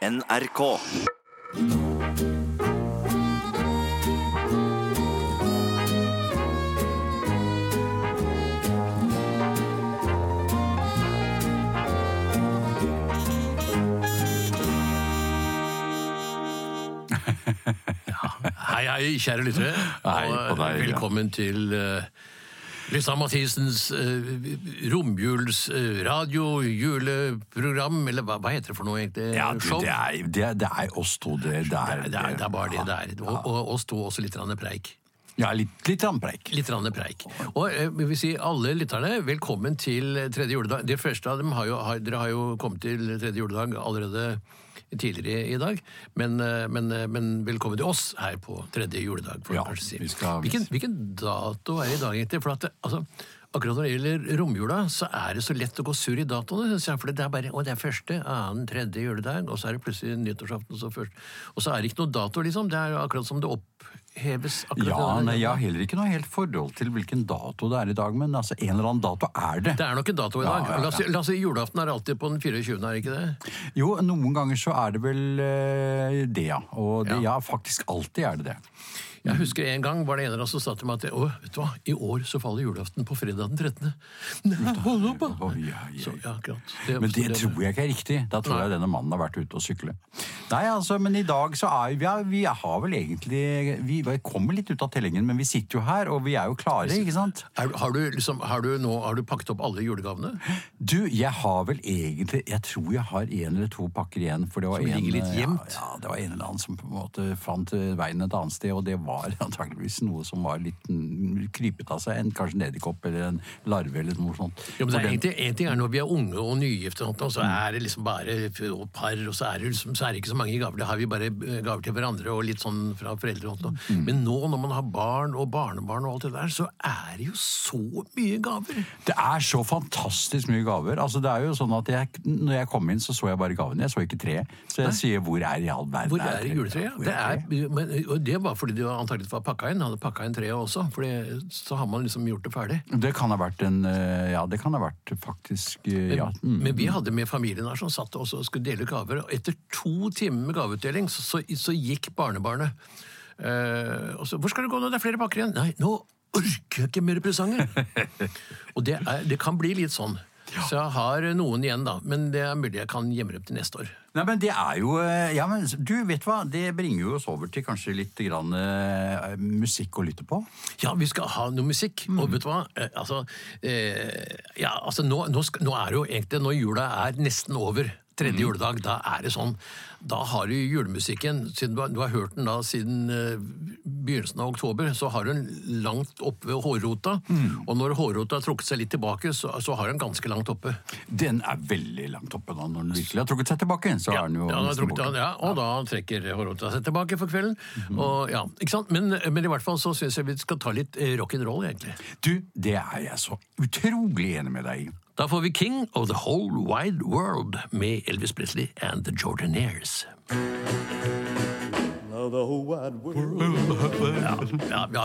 NRK. Hei, hei, kjære lyttere. Hei og på deg, ja. velkommen til uh, Lysand Mathisens uh, romjulsradio, uh, juleprogram, eller hva, hva heter det for noe egentlig? Ja, du, det, er, det, er- det er oss to. Det, det, er, det, er, det er bare det det er. Og, og oss to også litt preik. Ja, litt, litt randpreik. Litt preik. Og eh, vi vil si alle lytterne, velkommen til tredje juledag. De første av dem har jo, har, dere har jo kommet til tredje juledag allerede tidligere i dag, men, eh, men, eh, men velkommen til oss her på tredje juledag. får Ja, kanskje si. skal- hvilken, hvilken dato er det i dag, egentlig? For at altså, Akkurat når det gjelder romjula, så er det så lett å gå sur i datoene. synes jeg, For det er bare å, det er første, annen, tredje juledag, og så er det plutselig nyttårsaften. Og så, først. og så er det ikke noe dato, liksom. Det er akkurat som det oppheves. akkurat Ja, nei, Jeg har heller ikke noe helt forhold til hvilken dato det er i dag, men altså, en eller annen dato er det. Det er nok en dato i dag. ja, ja. La oss, si- la oss si julaften er alltid på den 24., er det ikke det? Jo, noen ganger så er det vel eh, det, ja. Og det, Ja. ja, faktisk alltid er det det. Jeg husker En gang var det en av oss som sa til meg at å, vet du hva, i år så faller julaften på fredag den 13. Nei, hold opp, da! Å, ja, ja, Så, ja. akkurat. Men det tror jeg ikke er riktig. Da tror Nei. jeg denne mannen har vært ute og sykle. Nei, altså, men i dag så er vi, vi har vel egentlig Vi kommer litt ut av tellingen, men vi sitter jo her, og vi er jo klare, ikke sant? Er, har, du, liksom, har, du nå, har du pakket opp alle julegavene? Du, jeg har vel egentlig Jeg tror jeg har en eller to pakker igjen. For det var Som en, ligger litt gjemt? Ja, ja, det var en eller annen som på en måte fant veien et annet sted, og det var antakeligvis noe som var litt krypet av seg. En, kanskje en edderkopp eller en larve eller noe sånt. Jo, men det er egentlig, En ting er når vi er unge og nygifte, og så er det liksom bare og par, og så er, det liksom, så er det ikke så mange gaver. Da har vi bare eh, gaver til hverandre og litt sånn fra foreldre. og sånt. Mm. Men nå når man har barn og barnebarn og alt det der, så er det jo så mye gaver! Det er så fantastisk mye gaver. Altså, det er jo sånn at jeg, når jeg kom inn, så så jeg bare gavene. Jeg så ikke treet. Så jeg sier hvor er i all verden Hvor er juletreet? Ja. Det, er er, men, og det var fordi det var antakeligvis var pakka inn. Hadde pakka inn treet også. for så har man liksom gjort det ferdig. Det kan ha vært en eh, Ja, det kan ha vært faktisk eh, ja. mm. Men vi hadde med familien her som satt også og skulle dele gaver. Og etter to timer med gaveutdeling så, så, så gikk barnebarnet. Eh, og så, 'Hvor skal du gå nå? Det er flere pakker igjen.' 'Nei, nå orker jeg ikke mer presanger.' og det, er, det kan bli litt sånn. Så jeg har noen igjen, da. Men det er mulig jeg kan gjemme dem til neste år. Nei, men det er jo eh, Ja, men du, vet hva? Det bringer jo oss over til kanskje litt grann, eh, musikk å lytte på. Ja, vi skal ha noe musikk. Og vet du hva? Eh, altså, eh, ja, altså nå, nå, skal, nå er det jo egentlig Når jula er nesten over, tredje juledag, da er det sånn Da har du julemusikken siden du har, du har hørt den da siden eh, begynnelsen av oktober, så har du den langt oppe ved hårrota. Og når hårrota har trukket seg litt tilbake, så, så har du den ganske langt oppe. Den er veldig langt oppe da, Når den virkelig har trukket seg tilbake, så Ja, er den jo ja, den trukket, ja, og da trekker hårrota seg tilbake for kvelden. Og, ja, ikke sant? Men, men i hvert fall så syns jeg vi skal ta litt eh, rock'n'roll, egentlig. Du, det er jeg så utrolig enig med deg i. Da får vi King of the Whole Wide World med Elvis Presley and The Jordanaires. Ja, ja, ja.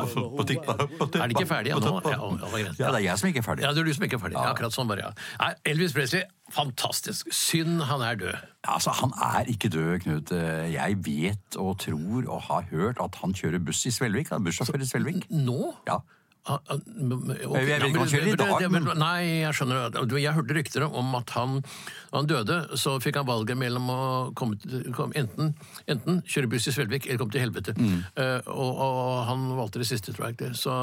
Er det ikke ferdig ennå? Ja, ja, det er greit. Ja, det er jeg som ikke er ferdig. Ja, det er du som ikke er ferdig. Ja, akkurat sånn bare, ja. Elvis Presley, fantastisk. Synd han er død. Altså, Han er ikke død, Knut. Jeg vet og tror og har hørt at han kjører buss i Svelvik. Han er bussjåfør i Svelvik. Nå? Ja. Ah, ah, m- m- ok, Jeg vil ikke han kjører i dag, men- Nei, jeg skjønner. Jeg hørte rykter om at han, da han døde, så fikk han valget mellom å komme til, kom, enten, enten kjøre buss i Svelvik eller komme til helvete. Mm. Uh, og, og han valgte det siste, tror jeg. ikke. Så,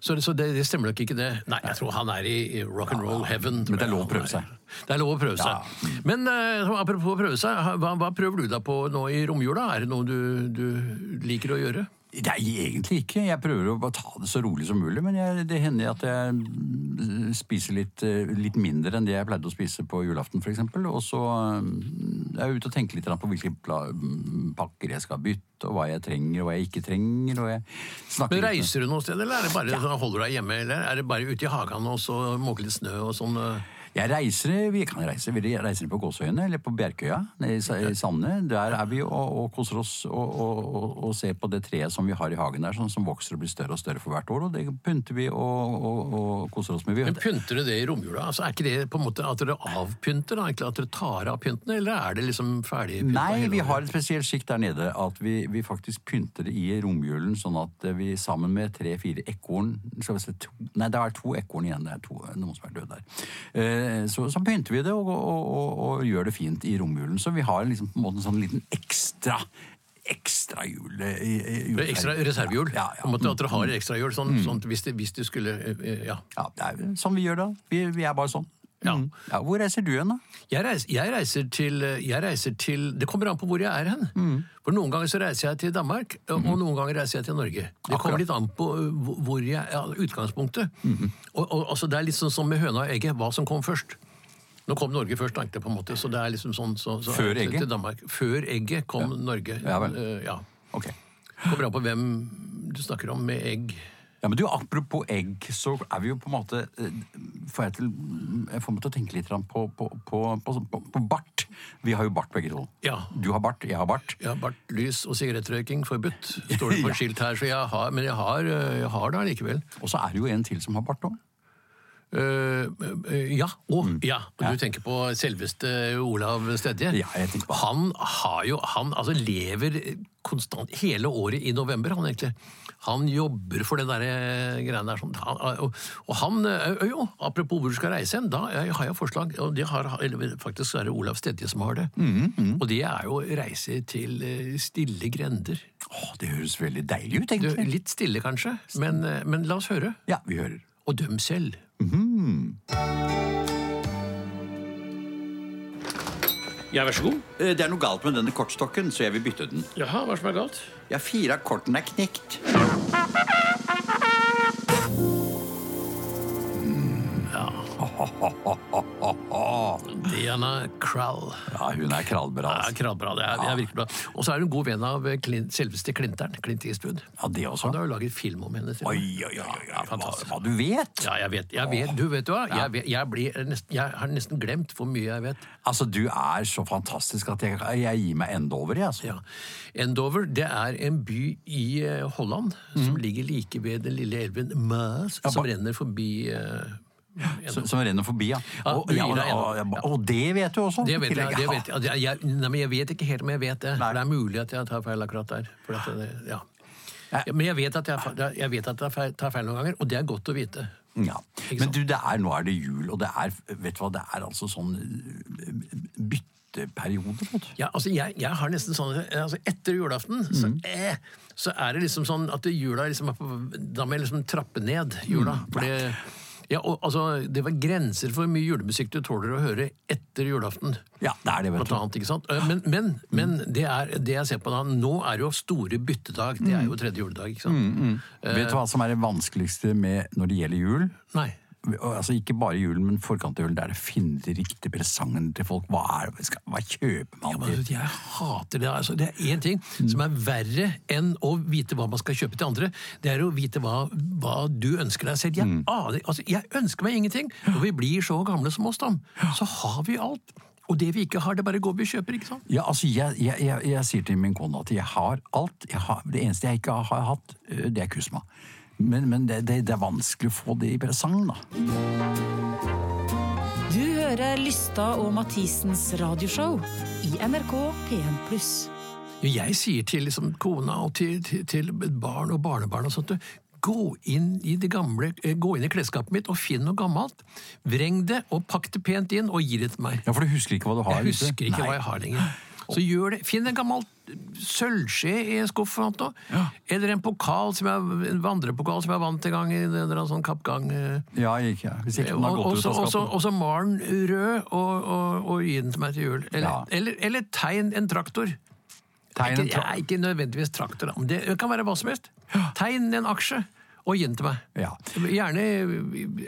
så, så det, det stemmer nok ikke, det. Nei, jeg tror han er i, i rock and roll heaven. Men det er lov å prøve seg. Det er lov å prøve seg. Ja. Men uh, apropos å prøve seg, hva, hva prøver du deg på nå i romjula? Er det noe du, du liker å gjøre? Nei, egentlig ikke. Jeg prøver å ta det så rolig som mulig. Men jeg, det hender at jeg spiser litt, eh, litt mindre enn det jeg pleide å spise på julaften, f.eks. Og så mm, er jeg ute og tenker litt på hvilke mm, pakker jeg skal bytte, og hva jeg trenger og hva jeg ikke trenger. Og jeg Men Reiser du noe sted, eller er det bare ja. holder du deg hjemme? Eller er det bare ute i hagen og så måke litt snø og sånn? Eh? Jeg reiser, Vi kan reise vi reiser på Gåsøyene eller på Bjerkøya i Sande. Der er vi og, og koser oss og, og, og, ser på det treet som vi har i hagen der, sånn, som vokser og blir større og større for hvert år. Og det pynter vi og, koser oss med. Vi, Men pynter dere det i romjula? Altså, er ikke det på en måte at dere avpynter? da, At dere tar av pyntene, eller er det liksom ferdig pynta Nei, vi har et spesielt skikt der nede at vi, vi faktisk pynter det i romjulen, sånn at vi sammen med tre-fire ekorn Nei, det er to ekorn igjen, det er to, noen som er døde der. Eh, så, så pynter vi det og, og, og, og gjør det fint i romjulen. Så vi har liksom på en måte en sånn liten ekstra ekstra jul i, i, i Det er Ekstra reservehjul? Ja, ja. Måte At dere har ekstra hjul, sånn, sånn hvis, det, hvis du skulle eh, Ja. Ja, det er sånn vi gjør det. Vi, vi er bare sånn. Ja. Mm. ja. Hvor reiser du hen, da? Jeg reiser, jeg, reiser til, jeg reiser til Det kommer an på hvor jeg er hen. Mm. For Noen ganger så reiser jeg til Danmark, og noen ganger reiser jeg til Norge. Det kommer litt an på hvor- jeg ja, utgangspunktet. Mm-hmm. og, og, altså, det er litt sånn som med høna og egget. Hva som kom først. Nå kom Norge først, egentlig, på en måte, så det er liksom sånn så, så Før egget? Til Før egget kom Norge. Ja vel. Uh, ja. Ok. Kommer an på hvem du snakker om med egg. Ja, men du, Apropos egg, så er vi jo på en måte eh, Får jeg, til, jeg får meg til å tenke litt på, på, på, på, bart. Vi har jo bart begge to. Ja. Du har bart, jeg har bart. Ja, bart, lys og sigarettrøyking forbudt, står det på Ja. skilt her. Så jeg har, men jeg har, uh, jeg har det allikevel. Og så er det jo en til som har bart òg. Eh, eh, ja. Oh, ja. Mm. Du tenker på selveste Olav Stedje? Ja, jeg tenker på Han har jo Han altså lever konstant hele året i november, han egentlig. Han jobber for den derre greiene der. Sånn. Og, og han Jo, apropos hvor du skal reise hen, da har jeg forslag. Og det har, faktisk er det Olav Stedje som har det. Mm, Og det er jo reise til eh, stille grender. Åh, Det høres veldig deilig ut, egentlig. litt stille, kanskje, men, eh, men la oss høre. Ja, vi hører. Og døm selv. Ja, vær så god. Eh, Det er noe galt med denne kortstokken, så jeg vil bytte den. Jaha, hva som er galt? Ja, fire av kortene er knekt. Diana Krall. Ja, hun er krallbra. Ja, altså. krallbra. Det er, det er virkelig bra. Og så er hun en god venn av Clint, selveste Clinteren. Clint Eastwood. Ja, det også. Han har jo laget film om henne. Oi, oi, oi, oi, Ja, hva, fantastisk. hva du vet! Ja, jeg vet. Jeg vet. Du, vet hva? Jeg, vet, jeg, blir nesten, jeg har nesten glemt hvor mye jeg vet. Altså, du er så fantastisk at jeg, jeg gir meg Endover, jeg. Altså. Ja. Endover det er en by i eh, Holland som ligger like ved den lille elven Maas, som renner forbi eh, Som, som renner forbi, ja. Og, ja, og, og, og det vet du også? Det vet jeg. Det vet jeg. Jeg, nei, men jeg vet ikke helt om jeg vet det. For det er mulig at jeg tar feil akkurat der. Det, ja. Men jeg vet at jeg, jeg vet at feil- tar feil noen ganger, og det er godt å vite. Ja. Men du, det er, nå er det jul, og det er, vet du hva, det er altså sånn eh, bytteperiode, vet du. Ja, altså jeg, jeg har nesten sånn altså Etter julaften så, Mm. eh, så er det liksom sånn at jula liksom på, Da må jeg liksom trappe ned jula. Mm. For det, ja, og, altså, det var grenser for hvor mye julemusikk du tåler å høre etter julaften. Ja, det er det, vet du. annet, ikke sant? Eh, Men, men, men det, er, det jeg ser på da, nå er jo store byttedag. Det er Mm. jo tredje juledag, ikke sant? Vet du hva som er det vanskeligste med når det gjelder jul? Nei. Altså Ikke bare julen, men forkant av julen. Det finner å de riktige presangene til folk. Hva, er, det- skal, hva kjøper man? Ja, men jeg hater det. Altså, det er én ting som er verre enn å vite hva man skal kjøpe til andre. Det er å vite hva, hva du ønsker deg selv. Jeg, aner, altså, jeg ønsker meg ingenting. Når vi blir så gamle som oss, da, så har vi alt. Og det vi ikke har, det bare går vi og kjøper. ikke sant? Ja, altså jeg, jeg, jeg, jeg sier til min kone at jeg har alt. Har, det eneste jeg ikke har hatt, øh, det er kusma. Men, men det, det, det er vanskelig å få det i presang, da. Du hører Lystad og Mathisens radioshow i NRK P1+. Jo, Jeg sier til liksom, kona og til, til, til barn og barnebarn og sånt Gå inn i det gamle, eh, gå inn i klesskapet mitt og finn noe gammelt. Vreng det og pakk det pent inn og gi det til meg. Ja, For du husker ikke hva du har? Jeg husker ikke Nei. hva jeg har lenger. Så gjør det. Finn en gammel sølvskje i en skuff. Ja. Eller en pokal, som jeg, en vandrepokal som jeg vant en gang i en eller annen sånn kappgang. eh. Ja, ikke, hvis ikke den har gått også, ut av skapet. og så mal den rød og, og, og gi den til meg til jul. Eller, Ja. eller, eller tegn en traktor. Tegn en ikke, tra- ja, ikke nødvendigvis traktor, da, men det kan være hva som helst. Tegn en aksje og gi den til meg. Ja. Gjerne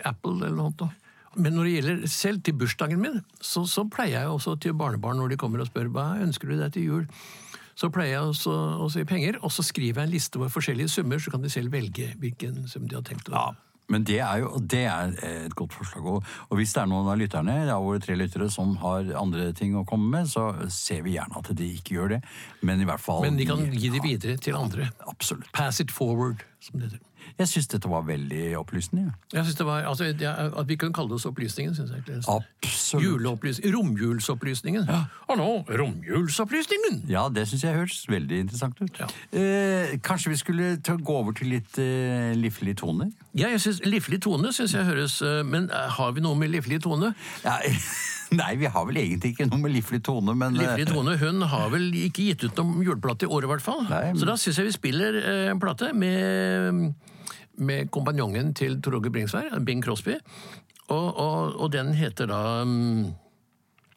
Apple eller noe sånt. Men når det gjelder selv til bursdagen min, så, så pleier jeg også til barnebarn når de kommer og spør hva ønsker du deg til jul, så pleier jeg også å si penger, og så skriver jeg en liste over forskjellige summer, så kan de selv velge hvilken sum de har tenkt å Ja. Men det er jo det er et godt forslag. Og, og hvis det er noen av lytterne, av våre tre lyttere, som har andre ting å komme med, så ser vi gjerne at de ikke gjør det. Men i hvert fall Men de kan gi det videre til andre. Absolutt. Pass it forward, som det heter. Jeg syns dette var veldig opplysende. Jeg synes det var, altså, det At vi kunne kalle det oss opplysningen, syns jeg. Absolutt. Ja. Og nå romjulsopplysningen! Ja, det syns jeg høres veldig interessant ut. Ja. Eh, kanskje vi skulle gå over til litt eh, liflig tone? Ja, jeg synes, Liflig tone syns jeg høres eh, Men eh, har vi noe med liflig tone? Ja, nei, vi har vel egentlig ikke noe med liflig tone, men eh, Liflig tone hun har vel ikke gitt ut noen juleplate i år, i hvert fall. Nei, men- Så da syns jeg vi spiller en plate med, med kompanjongen til Tor Åge Bringsvær, Bing Crosby. Og, og, og den heter da mm,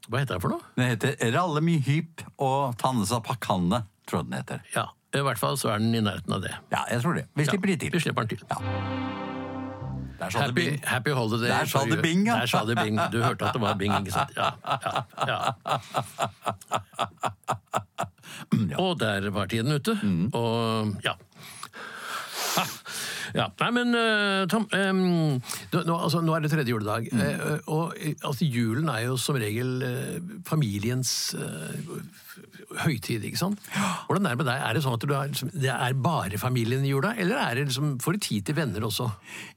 Hva heter den for noe? Den heter Ralle mi hyp og Tannesa pakkanne, tror jeg den heter. Ja, I hvert fall så er den i nærheten av det. Ja, jeg tror det. Vi slipper de Vi slipper den til. Det Happy, happy holiday. Der sa det. Bing, ja. Der sa det Bing. Du hørte at det var Bing, ikke sant? Ja, ja, ja. Og der var tiden ute. Mm. Og ja. Ja, Nei, men eh, Tom, em, nå, nå- altså, nå er det tredje juledag. Mm. eh, og eh, altså, julen er jo som regel eh, familiens eh, høytid, ikke sant? Hvordan er det med deg? Er det sånn at du er, det er bare familien i jula, eller er det liksom, får du tid til venner også?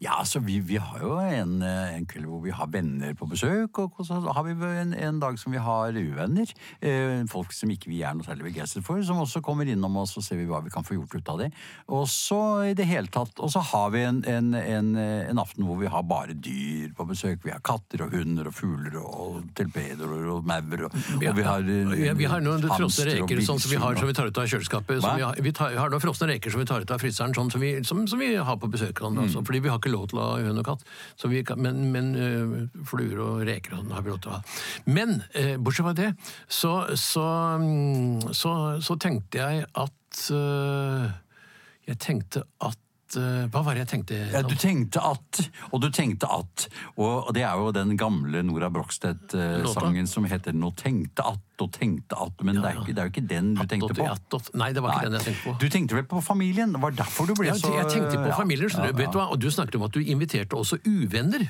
Ja, altså, vi, vi har jo en, eh, en kveld hvor vi har venner på besøk, og så har vi en, en dag som vi har uvenner. Eh, folk som ikke vi er noe særlig begeistret for, som også kommer innom oss, og ser vi hva vi kan få gjort ut av det. Og så i det hele tatt, og så har vi en, en, en, en aften hvor vi har bare dyr på besøk. Vi har katter og hunder og fugler og tilpedoer og maur, og, og vi har eh, Ja, vi har noen du hamster og reker sånn som vi har som vi tar ut av kjøleskapet. Som vi, har, vi tar, har noen frosne reker som vi tar ut av fryseren, sånn som vi, som, som vi har på besøk. Sånn, altså, Mm. fordi vi har ikke lov til å ha hund og katt. Så vi kan, men men øh, fluer og reker og sånn har vi lov til å ha. Men øh, bortsett fra det, så, så, mm, så, så tenkte jeg at øh, Jeg tenkte at øh, Hva var det jeg tenkte? Ja, du tenkte at, og du tenkte at, og det er jo den gamle Nora Brogstedt-sangen som heter 'Nå tenkte at og tenkte at', men det, er ikke, det er jo ikke den du tenkte på. Attåt- Nei, det var ikke den jeg tenkte på. Du tenkte vel på familien? Det var derfor du ble Ja, så jeg tenkte på ja, familier, ja, Vet du? Og du snakket om at du inviterte også uvenner.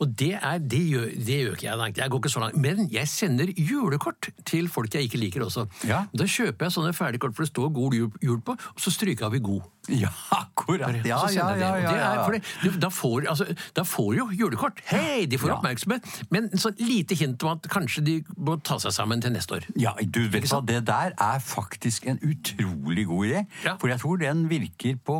Og det, er, det, gjør, det gjør ikke jeg. Langt. Jeg går ikke så langt. Men jeg sender julekort til folk jeg ikke liker også. Ja. Da kjøper jeg sånne ferdigkort for det står god jul, jul på, og så stryker vi god. Ja, akkurat. Ja, ja, ja, det ja. du- da, får, altså, da får jo julekort. Hei, de får Ja. oppmerksomhet. Men så lite hint om at kanskje de må ta seg sammen til neste år. Ja, du vet hva, det der er faktisk en utrolig god idé. Ja. For jeg tror den virker på,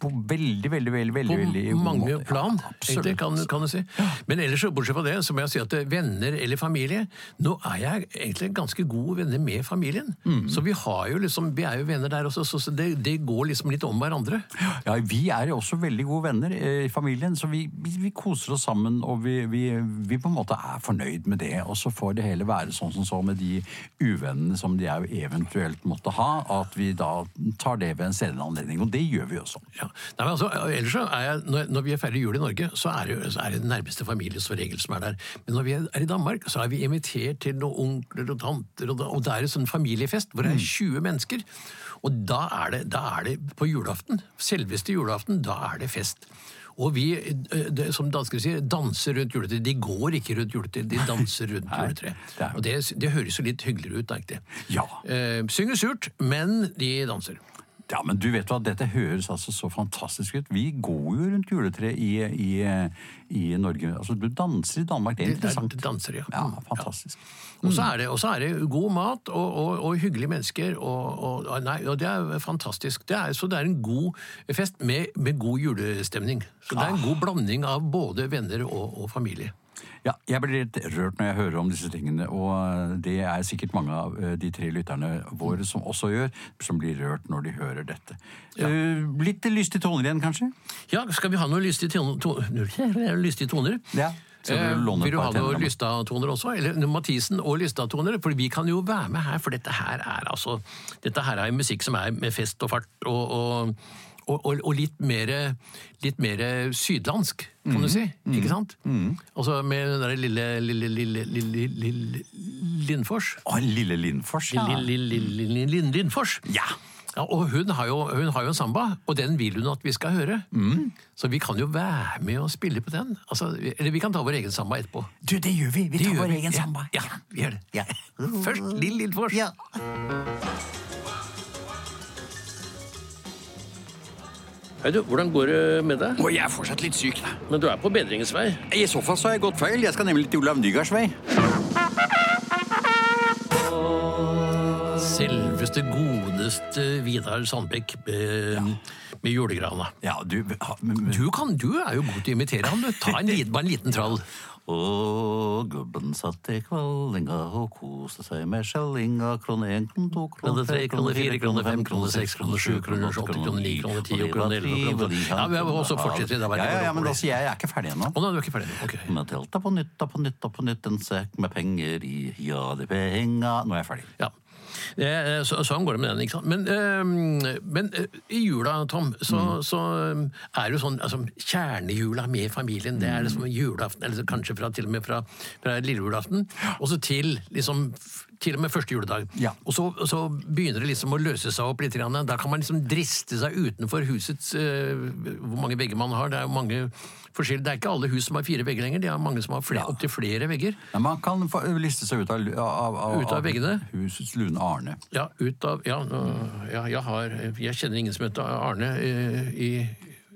på veldig, veldig, veldig, veldig, På veldig god mange måte. plan, Ja, egentlig, kan, kan du si. Men ellers, bortsett fra det, så må jeg si at eh, venner eller familie Nå er jeg egentlig ganske gode venner med familien. Mm. Så vi har jo liksom, vi er jo venner der også, så, det, det går liksom litt om hverandre. Ja, Vi er jo også veldig gode venner eh, i familien, så vi, vi, vi koser oss sammen. Og vi, vi, vi på en måte er fornøyd med det. Og så får det hele være sånn som så med de uvennene som de eventuelt måtte ha, at vi da tar det ved en senere anledning. Og det gjør vi også. Ja. Nei, men altså, ellers så er jeg, når, når vi er ferdig jul i Norge, så er, det, så er det den nærmeste familie som regel som er der. Men når vi er, i Danmark, så er vi invitert til noen onkler og tanter, og, og det er en sånn familiefest hvor det Mm. er 20 mennesker. Og da er, det, da er det på julaften, selveste julaften, da er det fest. Og vi, eh, det, som danskene sier, danser rundt juletreet. De går ikke rundt juletreet, de danser rundt juletreet. det Og det, det høres jo litt hyggeligere ut, egentlig. Ja. Eh, synger surt, men de danser. Ja, men du vet hva, dette høres altså så fantastisk ut. Vi går jo rundt juletreet i, i, i Norge. Altså, du danser i Danmark, det er Det er interessant. danser, ja. Ja, fantastisk. fantastisk. Og så er det, er det god mat og, og, og hyggelige mennesker, og, nei, og det er fantastisk. Det er, så det er en god fest med, med god julestemning. Så det er en god blanding av både venner og, familie. Ja, jeg blir litt rørt når jeg hører om disse tingene, og det er sikkert mange av eh, de tre lytterne våre som også gjør, som blir rørt når de hører dette. Ja. litt lystige toner igjen, kanskje? Ja, skal vi ha noen lystige toner? Lystige toner? Ja. Eh, vil du ha noen? Lystad-toner også? Eller Mathisen og Lystad-toner? For vi kan jo være med her, for dette her er altså Dette her er musikk som er med fest og fart og, og, og, og, litt mer litt mer sydlandsk, kan Mhm. du si. Ikke sant? Altså med den derre lille, lille, lille, lille, lille Lindfors. Å, Lille Lindfors, ja. Lille, lille, lille, lille Lindfors. Ja. Ja, og hun har, jo, hun har jo en samba, og den vil hun at vi skal høre. Mm. Så vi kan jo være med og spille på den. Altså, vi- eller vi kan ta vår egen samba etterpå. Du, det gjør vi. Vi Det tar vår vi. egen Ja, samba. Ja, vi gjør det. Ja. Først Lill Lillefors. Ja. Hei du, hvordan går det med deg? Og jeg er fortsatt litt syk, da. Men du er på bedringens vei. I så fall så har jeg gått feil. Jeg skal nemlig til Olav Nygaards vei. Godeste Vidar Sandbekk med, med julegrana. Ja, du, men- Du, kan, du er jo god til å imitere han. Ta en bare en liten trall. Og gubben satt i kvallinga og koste seg med skjellinga. Krone én, krone to, Krone tre, krone fire, krone fem, krone seks, krone sju, krone åtte, krone ni, krone ti, og krone elleve, krone. Ja, men og så fortsetter vi. Ja, ja, ja, men altså, jeg er ikke ferdig ennå. Oh, nei, er ferdig? Okay. Med telta på nytt og på nytt og på nytt, en sekk med penger i. Ja, de penga Nå er jeg ferdig. Ja. Det, er- så, sånn går det med den, ikke sant. Men, øh, men øh, i jula, Tom, så, Mm. så er det jo sånn altså, Kjernejula med familien, det er liksom Mm. julaften, eller kanskje fra, til og med fra, fra lille julaften, og så til liksom til og med første juledag. Ja. Og så, så begynner det liksom å løse seg opp litt. grann. Da kan man liksom driste seg utenfor husets uh, Hvor mange vegger man har. Det er jo mange forskjellige Det er ikke alle hus som har fire vegger lenger. Det er mange som har flere, Ja. opptil flere vegger. Ja, man kan liste seg ut av, av, av, Ut av veggene? husets lune Arne. Ja, ut av Ja, jeg har Jeg kjenner ingen som heter Arne eh, i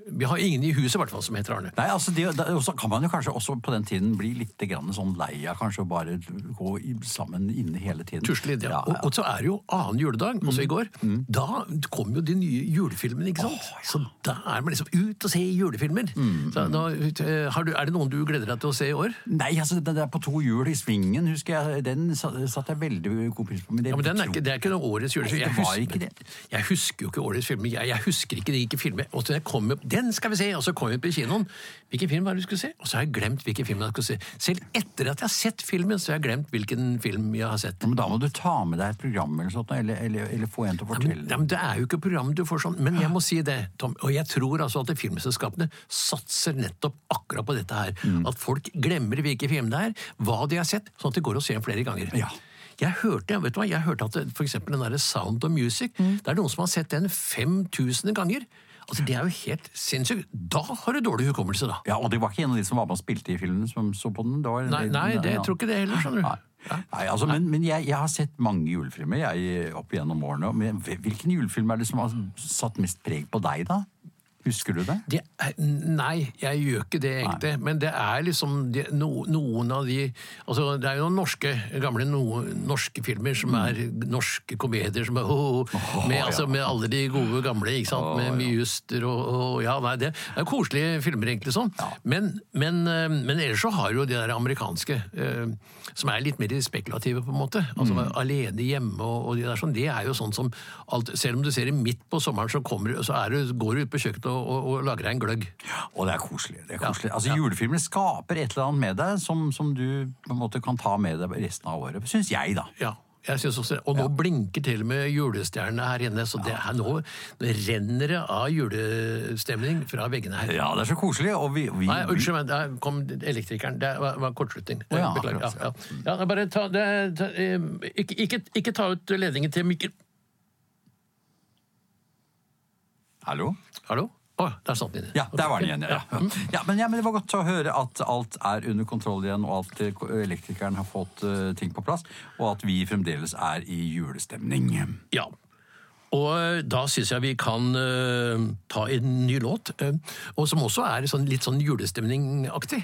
Vi har ingen i huset, i hvert fall, som heter Arne. Nei, altså det, det, så kan man jo kanskje også på den tiden bli litt grann sånn lei av kanskje å bare gå i, sammen inne hele tiden. Tusle ja. Ja, ja. Og, og så er det jo annen juledag, også i går. Da kom jo de nye julefilmene, ikke sant? Så da er man liksom ut og se julefilmer. Så nå, eh, har du, er det noen du gleder deg til å se i år? Nei, altså den der på to hjul i svingen, husker jeg, den satt satte jeg veldig god pris på. Men det, Ja, men den er ikke, Det er ikke noe årets julefilm. Jeg husker, jeg husker jo ikke årets filmer. Jeg, jeg husker ikke de ikke filmer. Og så jeg kom, opp- den skal vi se! Og så kom vi på kinoen. Hvilken film var det vi skulle se? Og så har jeg glemt hvilken film jeg skulle se. Selv etter at jeg har sett filmen, så har jeg glemt hvilken film jeg har sett. Men da må du ta med deg et program eller sånt, eller, eller, eller få en til å fortelle. det. ja, men Det er jo ikke program du får sånn. Men jeg må si det, Tom, og jeg tror altså at filmselskapene satser nettopp akkurat på dette her. Mm. At folk glemmer hvilken film det er, hva de har sett, sånn at de går og ser den flere ganger. Ja. Jeg hørte, vet du hva, jeg hørte at for den der Sound of Music, det er noen som har sett den 5000 ganger. Altså, Det er jo helt sinnssykt. Da har du dårlig hukommelse, da. Ja, Og det var ikke en av de som var med og spilte i filmen som så på den? Det Nei, nei det ja. tror ikke det heller, skjønner du. Nei, nei altså, men, men jeg, jeg har sett mange julefilmer jeg, opp igjennom årene. Men hvilken julefilm er det som har satt mest preg på deg, da? Husker du det? Det er, nei, jeg gjør ikke det egentlig. Men det er liksom de, no, noen av de altså Det er jo norske, gamle no, norske filmer som er norske komedier som er oh, med, altså, med alle de gode gamle, ikke sant? med mye juster og, og Ja, nei, det er koselige filmer, egentlig sånn. Men, men, eh, men ellers så har jo de der amerikanske, eh, som er litt mer spekulative, på en måte. Altså Alene hjemme og, og de der sånn. Det er jo sånn som alt, Selv om du ser det midt på sommeren, så, kommer, så er du, går du ut på kjøkkenet og, og, og lager deg en gløgg. Og det er koselig. det er koselig. Ja, Altså, ja. Julefilmer skaper et eller annet med deg som, som du på en måte kan ta med deg resten av året. Syns jeg, da. Ja, jeg synes også. Og nå blinker til og med julestjernene her inne, så det er nå det renner det av julestemning fra veggene her. Ja, det er så koselig. Og vi, vi, Nei, unnskyld meg, der kom elektrikeren. Det var, var kortslutning. Ja, Beklager. Ja, ja. ja, bare ta, det, ta ikke, ikke, ikke ta ut ledningen til Mikkel Hallo? Hallo? Å, der satt den igjen. Ja, der var den igjen. Ja. Ja, men, ja, men Det var godt å høre at alt er under kontroll igjen, og at eh, elektrikeren har fått uh, ting på plass, og at vi fremdeles er i julestemning. Ja. Og eh, da syns jeg vi kan uh, ta en ny låt, uh, og som også er sånn, litt sånn julestemningaktig.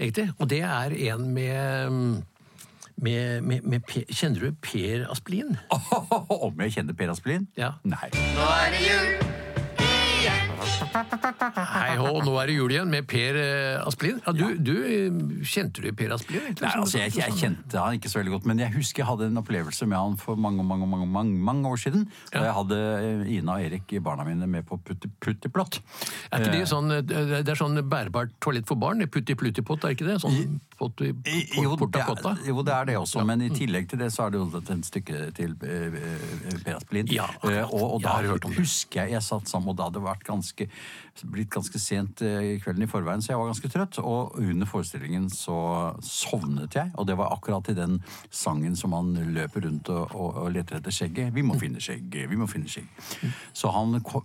Egentlig. Og det er en med med, med, med Per- Kjenner du Per Asplin? Om jeg kjenner Per Aspelin? Ja. Nei. Hei hå, nå er det jul igjen med Per eh, Asplin. Ja, du, du eh, Kjente du Per Asplin? egentlig? Nei, altså, jeg, jeg kjente han ikke så veldig godt, men jeg husker jeg hadde en opplevelse med han for mange mange, mange, mange, mange år siden. Da jeg hadde eh, Ina og Erik, barna mine, med på Puttiplott. Er ikke det sånn, det er sånn bærbart toalett for barn? Putti plutti pott, er ikke det? Sånn potti, I- Jo det, er, jo, det er det også, men i tillegg til det så er det jo et stykke til Per Asplin. Ja, og, og da det. husker jeg jeg satt sammen, og da hadde det vært ganske blitt, ganske sent eh, kvelden i forveien, så jeg var ganske trøtt. Og under forestillingen så sovnet jeg, og det var akkurat i den sangen som han løper rundt og, og, og leter etter skjegget. Vi må finne skjegget, vi må finne skjegg. Så han ko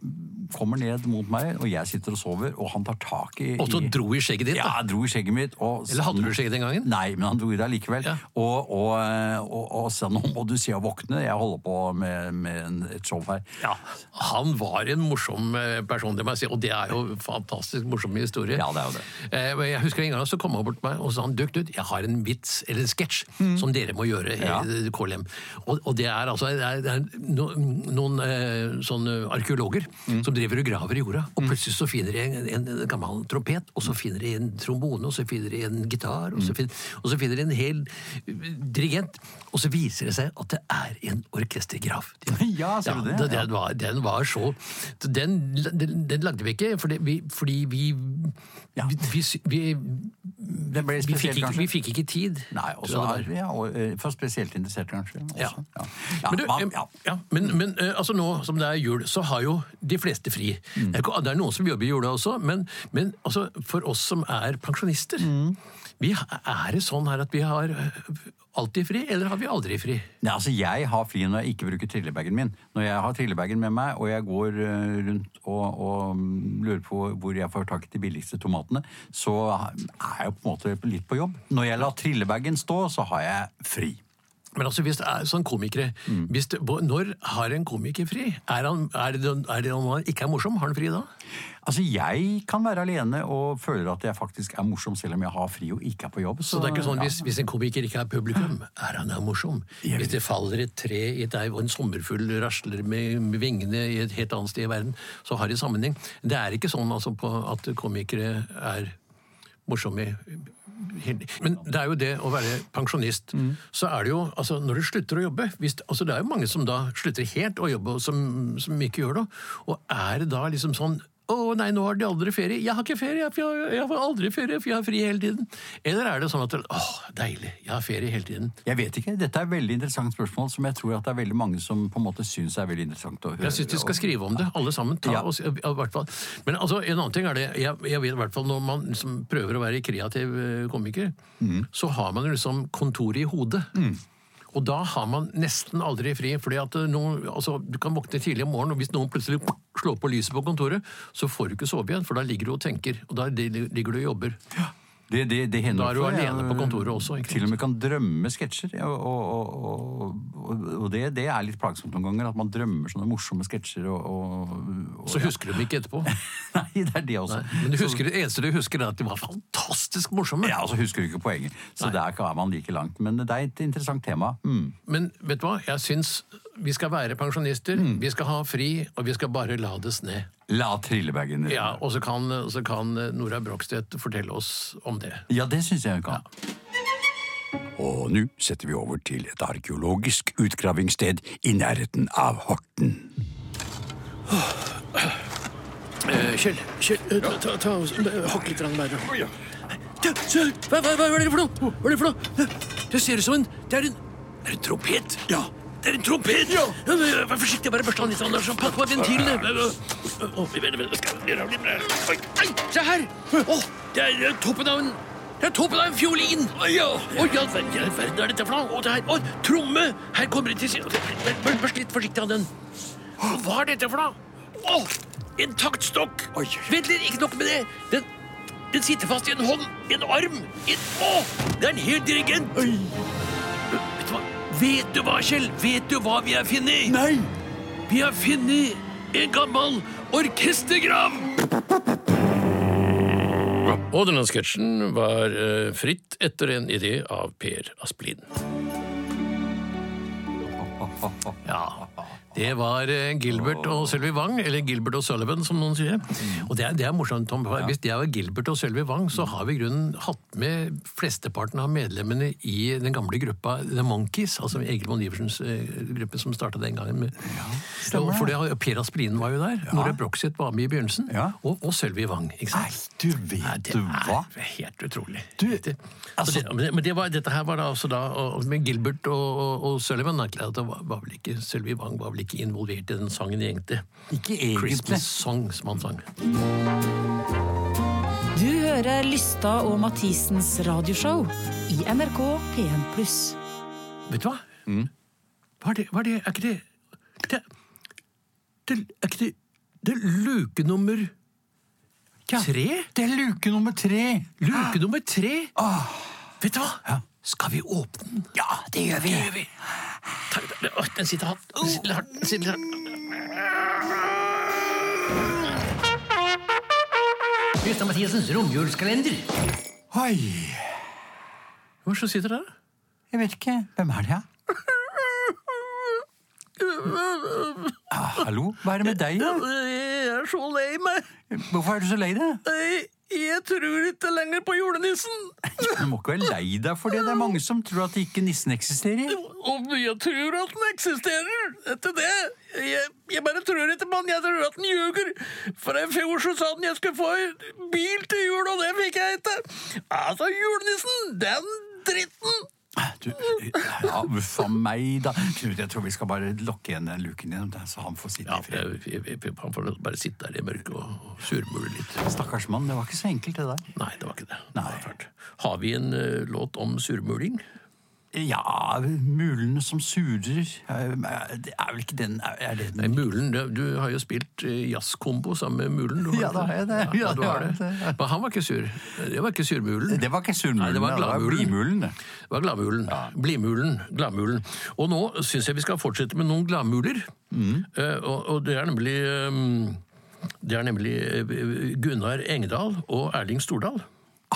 kommer ned mot meg, og jeg sitter og sover, og han tar tak i Og så dro i skjegget ditt, Ja, da. Ja, dro i skjegget mitt. Og, Eller hadde du skjegget den gangen? Nei, men han dro i det allikevel. Ja. Og, og, og, og sa nå må du si å våkne, jeg holder på med, med et show her. Ja, Han var en morsom eh, person, det må jeg si, og det er jo en fantastisk morsom historie. Ja, det er jo det. Eh, Jeg husker en gang så kom han bort til meg og sa han, Dukt ut, jeg har en vits, eller en sketsj, som dere må gjøre Ja. i KLM. Og, og det er altså det er, det er no, noen eh, sånne arkeologer som driver og graver i jorda, og plutselig så finner de en, en, en gammel trompet, og så finner de en trombone, og så finner de en gitar, og så finner, og så finner de en hel eh, dirigent, og så viser det seg at det er en orkestergrav. Ja, ser du det? Ja, den, var, den var så den, den, den lagde vi ikke fordi vi, fordi vi, Ja. vi, vi, vi, Det ble vi, fikk ikke, kanskje? vi fikk ikke tid. Nei, også er var. ja, eh, For spesielt interesserte, kanskje. Ja. Men, du, ja, men, men eh, altså nå som det er jul, så har jo de fleste fri. Mm. Det er noen som jobber i jula også, men, men altså, for oss som er pensjonister Mm. Vi, Er det sånn her at vi har eh, alltid fri, eller har vi aldri fri? Nei, altså Jeg har fri når jeg ikke bruker trillebagen min. Når jeg har trillebagen med meg, og jeg går eh, rundt og, og mm, lurer på hvor jeg får tak i de billigste tomatene, så er jeg på en måte litt på jobb. Når jeg lar trillebagen stå, så har jeg fri. Men altså, hvis det er sånn komikere Mm. hvis det, Når har en komiker fri? Er, han, er, det, er det om han ikke er morsom? Har han fri da? Altså, Jeg kan være alene og føler at jeg faktisk er morsom selv om jeg har fri og ikke er på jobb. Så det er ikke sånn ja. hvis, hvis en komiker ikke er publikum, er han da morsom? Hvis det faller et tre i et og en sommerfugl rasler med vingene i et helt annet sted i verden, så har det sammenheng. Det er ikke sånn altså, på at komikere er morsomme men det er jo det å være pensjonist. Mm. Så er det jo, altså når du slutter å jobbe hvis, altså Det er jo mange som da slutter helt å jobbe, og som, som ikke gjør det. Og er det da liksom sånn å nei, nå har de aldri ferie. Jeg har ikke ferie, jeg jeg, jeg har aldri ferie, for jeg har fri hele tiden. Eller er det sånn at åh, deilig, jeg har ferie hele tiden. Jeg vet ikke. Dette er et veldig interessant spørsmål som jeg tror at det er veldig mange som på en måte syns er veldig interessant å høre. Jeg syns de skal skrive om det, alle sammen. Ta, Ja. oss, i hvert fall. Men altså, en annen ting er det, jeg, jeg vet i hvert fall når man liksom prøver å være kreativ komiker, komiker, så har man jo liksom kontoret i hodet. Og da har man nesten aldri fri, fordi at eh, noen, altså, du kan våkne tidlig om morgenen, og hvis noen plutselig slår på lyset på kontoret, så får du ikke sove igjen, for da ligger du og tenker, og da ligger du og jobber. Det, det, det hender Da er du for, alene Jeg, på kontoret også, ikke? Til og med kan drømme sketsjer. Og, og, og, og, det, det er litt plagsomt noen ganger, at man drømmer sånne morsomme sketsjer Så husker du dem ikke etterpå. Nei, det er det også. Men du husker, det eneste du husker er at de var fantastisk morsomme. Ja, og så husker du ikke poenget. Så der er man like langt. Men det er et interessant tema. Mm. Men vet du hva? Jeg syns vi skal være pensjonister, Mm. vi skal ha fri, og vi skal bare lades ned. La trillebagen Ja, Og så kan, så kan Nora Brogstedt fortelle oss om det. Ja, det syns jeg hun kan. Og nå setter vi over til et arkeologisk utgravingssted i nærheten av Horten. Eh, Kjell, Kjell eh, ta, ta, eh, hakk litt mer. Hva, hva, hva er det for noe? Hva er det for noe? Det ser ut som en Det er en, det er en trompet. Ja. Det er en trompet! Ja. Vær forsiktig, bare børst den litt. Anders. Pass på ventilene. Oi, se her! Oh, det er toppen av en det er toppen av en fiolin! Ja. Oi, all verden er dette for noe? Og det her, og tromme! Her kommer det til siden. Bør- bør- Børst litt forsiktig av den. Hva er dette for noe? Oh, en taktstokk! Oi. Vent litt, ikke nok med det. Den, den sitter fast i en hånd, en arm. En, å, det er en hel dirigent! Hva? Vet du hva, Kjell? Vet du hva vi har funnet? Nei! Vi har funnet en gammel orkestergrav! Og denne sketsjen var eh, fritt etter en idé av Per Asplin. Ja, det var eh, Gilbert og Sølvi Wang, eller Gilbert og Sullivan, som noen sier. Og det er, det er morsomt, Tom. Hvis det var Gilbert og Sølvi Wang, så har vi i grunnen hatt med flesteparten av medlemmene i den gamle gruppa The Monkees, altså Egil von Iversens eh, gruppe som starta den gangen. Med, stemmer for det, Per Asprinen var jo der. Nora Broxit var med i begynnelsen. Ja. Og, og Sølvi Wang. ikke sant? Nei, Du vet Nei, det er hva? helt utrolig. Du, altså- det, men det, var, dette her var da altså da og, Med Gilbert og, og, og Sullivan det var, var vel ikke, Sølvi Wang var vel ikke involvert i den sangen egentlig. Ikke egentlig. Christmas Song, som han sang. Du hører Lysta og Mathisens radioshow i NRK P1+. Vet du hva? Hva er det? Hva er det? Er ikke det Det, det Er ikke det Det er luke nummer Ja, tre? Det er luke nummer tre. Luke nummer tre? Ah, Vet du hva? Ja. Skal vi åpne den? ja, det gjør vi. Det gjør vi. Takk, Åh, den sitter hardt. Den sitter hardt. Den sitter hardt. Gustav Mathiasens romjulskalender. Oi, Hvor så sitter der? jeg vet ikke. Hvem er det? Ja? Ah, hallo, hva er det med deg? Jeg er så lei meg. Hvorfor er du så lei deg? Jeg tror ikke lenger på julenissen. Du må ikke være lei deg for det. Det er mange som tror at ikke nissen eksisterer. Om jeg tror at den eksisterer, etter det jeg, jeg bare tror ikke på den, jeg tror at den ljuger. For i fjor så sa den jeg skulle få bil til jul, og det fikk jeg ikke. Altså, julenissen, den dritten. Du, ja, Uff a meg, da. Knut, jeg tror vi skal bare lokke igjen den luken din, så han får sitte Ja, i fred. jeg, jeg, jeg, han får bare sitte der i mørket og, og surmule litt. Stakkars mann, det var ikke så enkelt, det der. Nei, det var ikke det. det var. Har vi en uh, låt om surmuling? Ja, mulene som surer Det er vel ikke den Er det Nei, Mulen, du, har jo spilt eh, jazzkombo sammen med Mulen. Du Ja, da har jeg det. Ja, Ja, du har det. Men han var ikke sur. Det var ikke surmulen. Det var ikke surmulen, Nei, det var gladmulen. det. Var gladmulen. Blimulen. Gladmulen. Og nå syns jeg vi skal fortsette med noen gladmuler. Mm. Eh, og, og det er nemlig eh, Det er nemlig Gunnar Engdahl og Erling Stordal.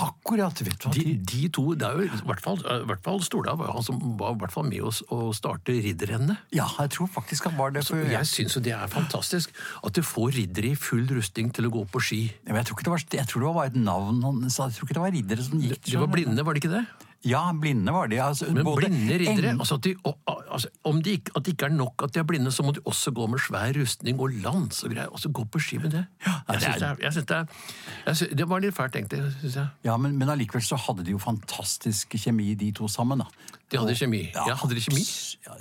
Akkurat, vet du hva. De, De, to, det er jo i hvert fall, i hvert fall Stordal var han som var i hvert fall med oss å starte ridderrennet. ja, jeg tror faktisk han var det. For, Jeg syns jo det er fantastisk at du får riddere i full rustning til å gå på ski. Men jeg tror ikke det var, jeg tror det var bare et navn han sa. Jeg tror ikke det var riddere som gikk. De var blinde, var det ikke det? Ja, blinde var de. Altså, Men både blinde riddere altså at, de, altså, Om de, ikke, at det ikke er nok at de er blinde, så må de også gå med svær rustning og lans og greier. Og så gå på ski med det. Ja, jeg er- det, er- jeg synes det, er- jeg synes, det var litt fælt, egentlig. Synes jeg. Ja, men, men allikevel så hadde de jo fantastisk kjemi, de to sammen. da. De hadde kjemi. Ja, hadde de kjemi?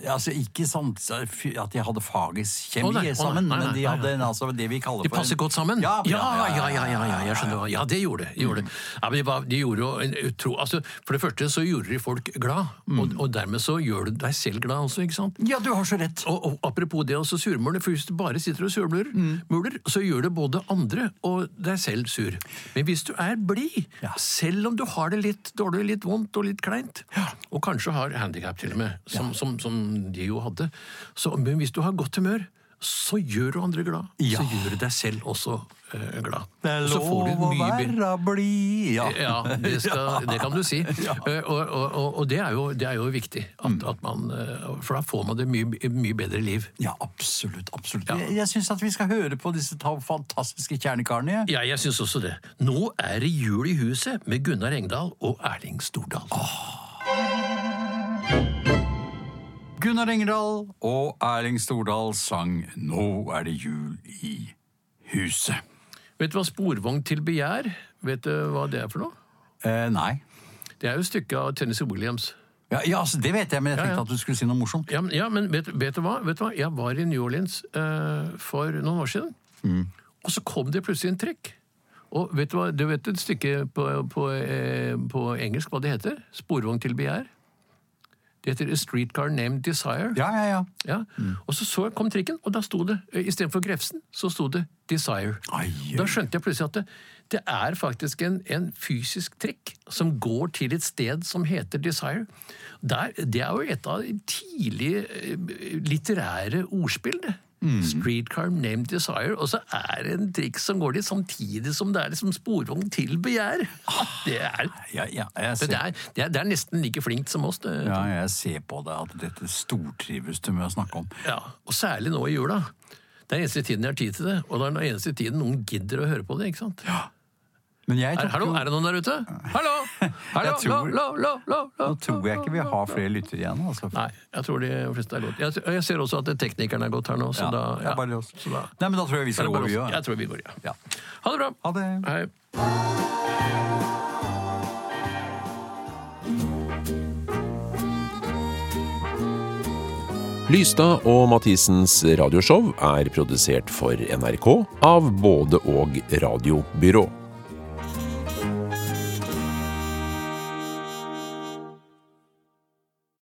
Ja, altså Ikke sånn at de hadde fagisk kjemi oh, nei, sammen, nei, nei, men de hadde altså det vi kaller De for passer godt sammen? Ja, ja, ja, ja, ja, ja, jeg skjønner. Ja, det gjorde det. Gjorde. de. Ja, men de, var, de gjorde jo en utro... Altså, for det første så gjorde de folk glad, og, og dermed så gjør du deg selv glad også, ikke sant? Ja, du har så rett. Og, og apropos det altså surmule, for hvis du bare sitter og surmuler, mm. så gjør det både andre og deg selv sur. Men hvis du er blid, Ja. selv om du har det litt dårlig, litt vondt og litt kleint, og kanskje har handikap til og med, som, som, som de jo hadde, så, men hvis du har godt humør, så gjør du andre glad. Ja. Så gjør du deg selv også eh, glad. Det er Og så får du lov å være blid. Ja. ja, det, skal, det kan du si. Ja. Og, og, og, og det, er jo, det er jo viktig, at, at man, eh, for da får man det mye, mye bedre liv. Ja, absolutt. absolutt. Ja. Jeg, jeg syns vi skal høre på disse fantastiske kjernekarene. Ja, jeg syns også det. Nå er det jul i huset med Gunnar Engdahl og Erling Stordal. Gunnar Engerdal og Erling Stordal sang 'Nå er det jul i huset'. Vet du hva Sporvogn til begjær Vet du hva det er for noe? Eh, nei. Det er jo et stykke av Tennessee Williams. Ja, ja, altså, det vet jeg, men jeg tenkte ja. at du skulle si noe morsomt. Ja, men, ja, vet, vet, du vet du hva? Jeg var i New Orleans eh, for noen år siden, og så kom det plutselig en trekk. Og vet du hva? Du vet et stykke på, på, eh, på engelsk hva det heter? Sporvogn til begjær. Det heter A Streetcar Named Desire. Ja, ja, ja. Ja. Og så, så kom trikken, og da sto det, eh, istedenfor Grefsen, så sto det Desire. Ai, Da skjønte jeg plutselig at det, det er faktisk en, en fysisk trikk som går til et sted som heter Desire. Der, det er jo et av tidlige eh, litterære ordspill, det. Streetcar named Desire, og så er det en trikk som går dit samtidig som det er liksom sporvogn til begjær. Det er, ja, ja det, er, det, er, det er nesten like flinkt som oss. Det. ja, jeg ser på deg at dette stortrives du med å snakke om. Ja, og særlig nå i jula. Det er den eneste tiden jeg har tid til det, og det er den eneste tiden noen gidder å høre på det. ikke sant? Jeg er, hallo, er det noen der ute? Hallo! Hallo! Tror, lo, lo, lo, nå tror jeg ikke vi har flere lyttere igjen. Altså. Nei, jeg tror de fleste er gått. Jeg, jeg, ser også at teknikeren er gått her nå, så, ja, da, ja. Bare oss. så da Nei, men da tror jeg vi skal gå, vi òg. Jeg tror vi går, ja. ja. Ha det bra. Ha det. Hei. Lystad og Mathisens radioshow er produsert for NRK av både og radiobyrå.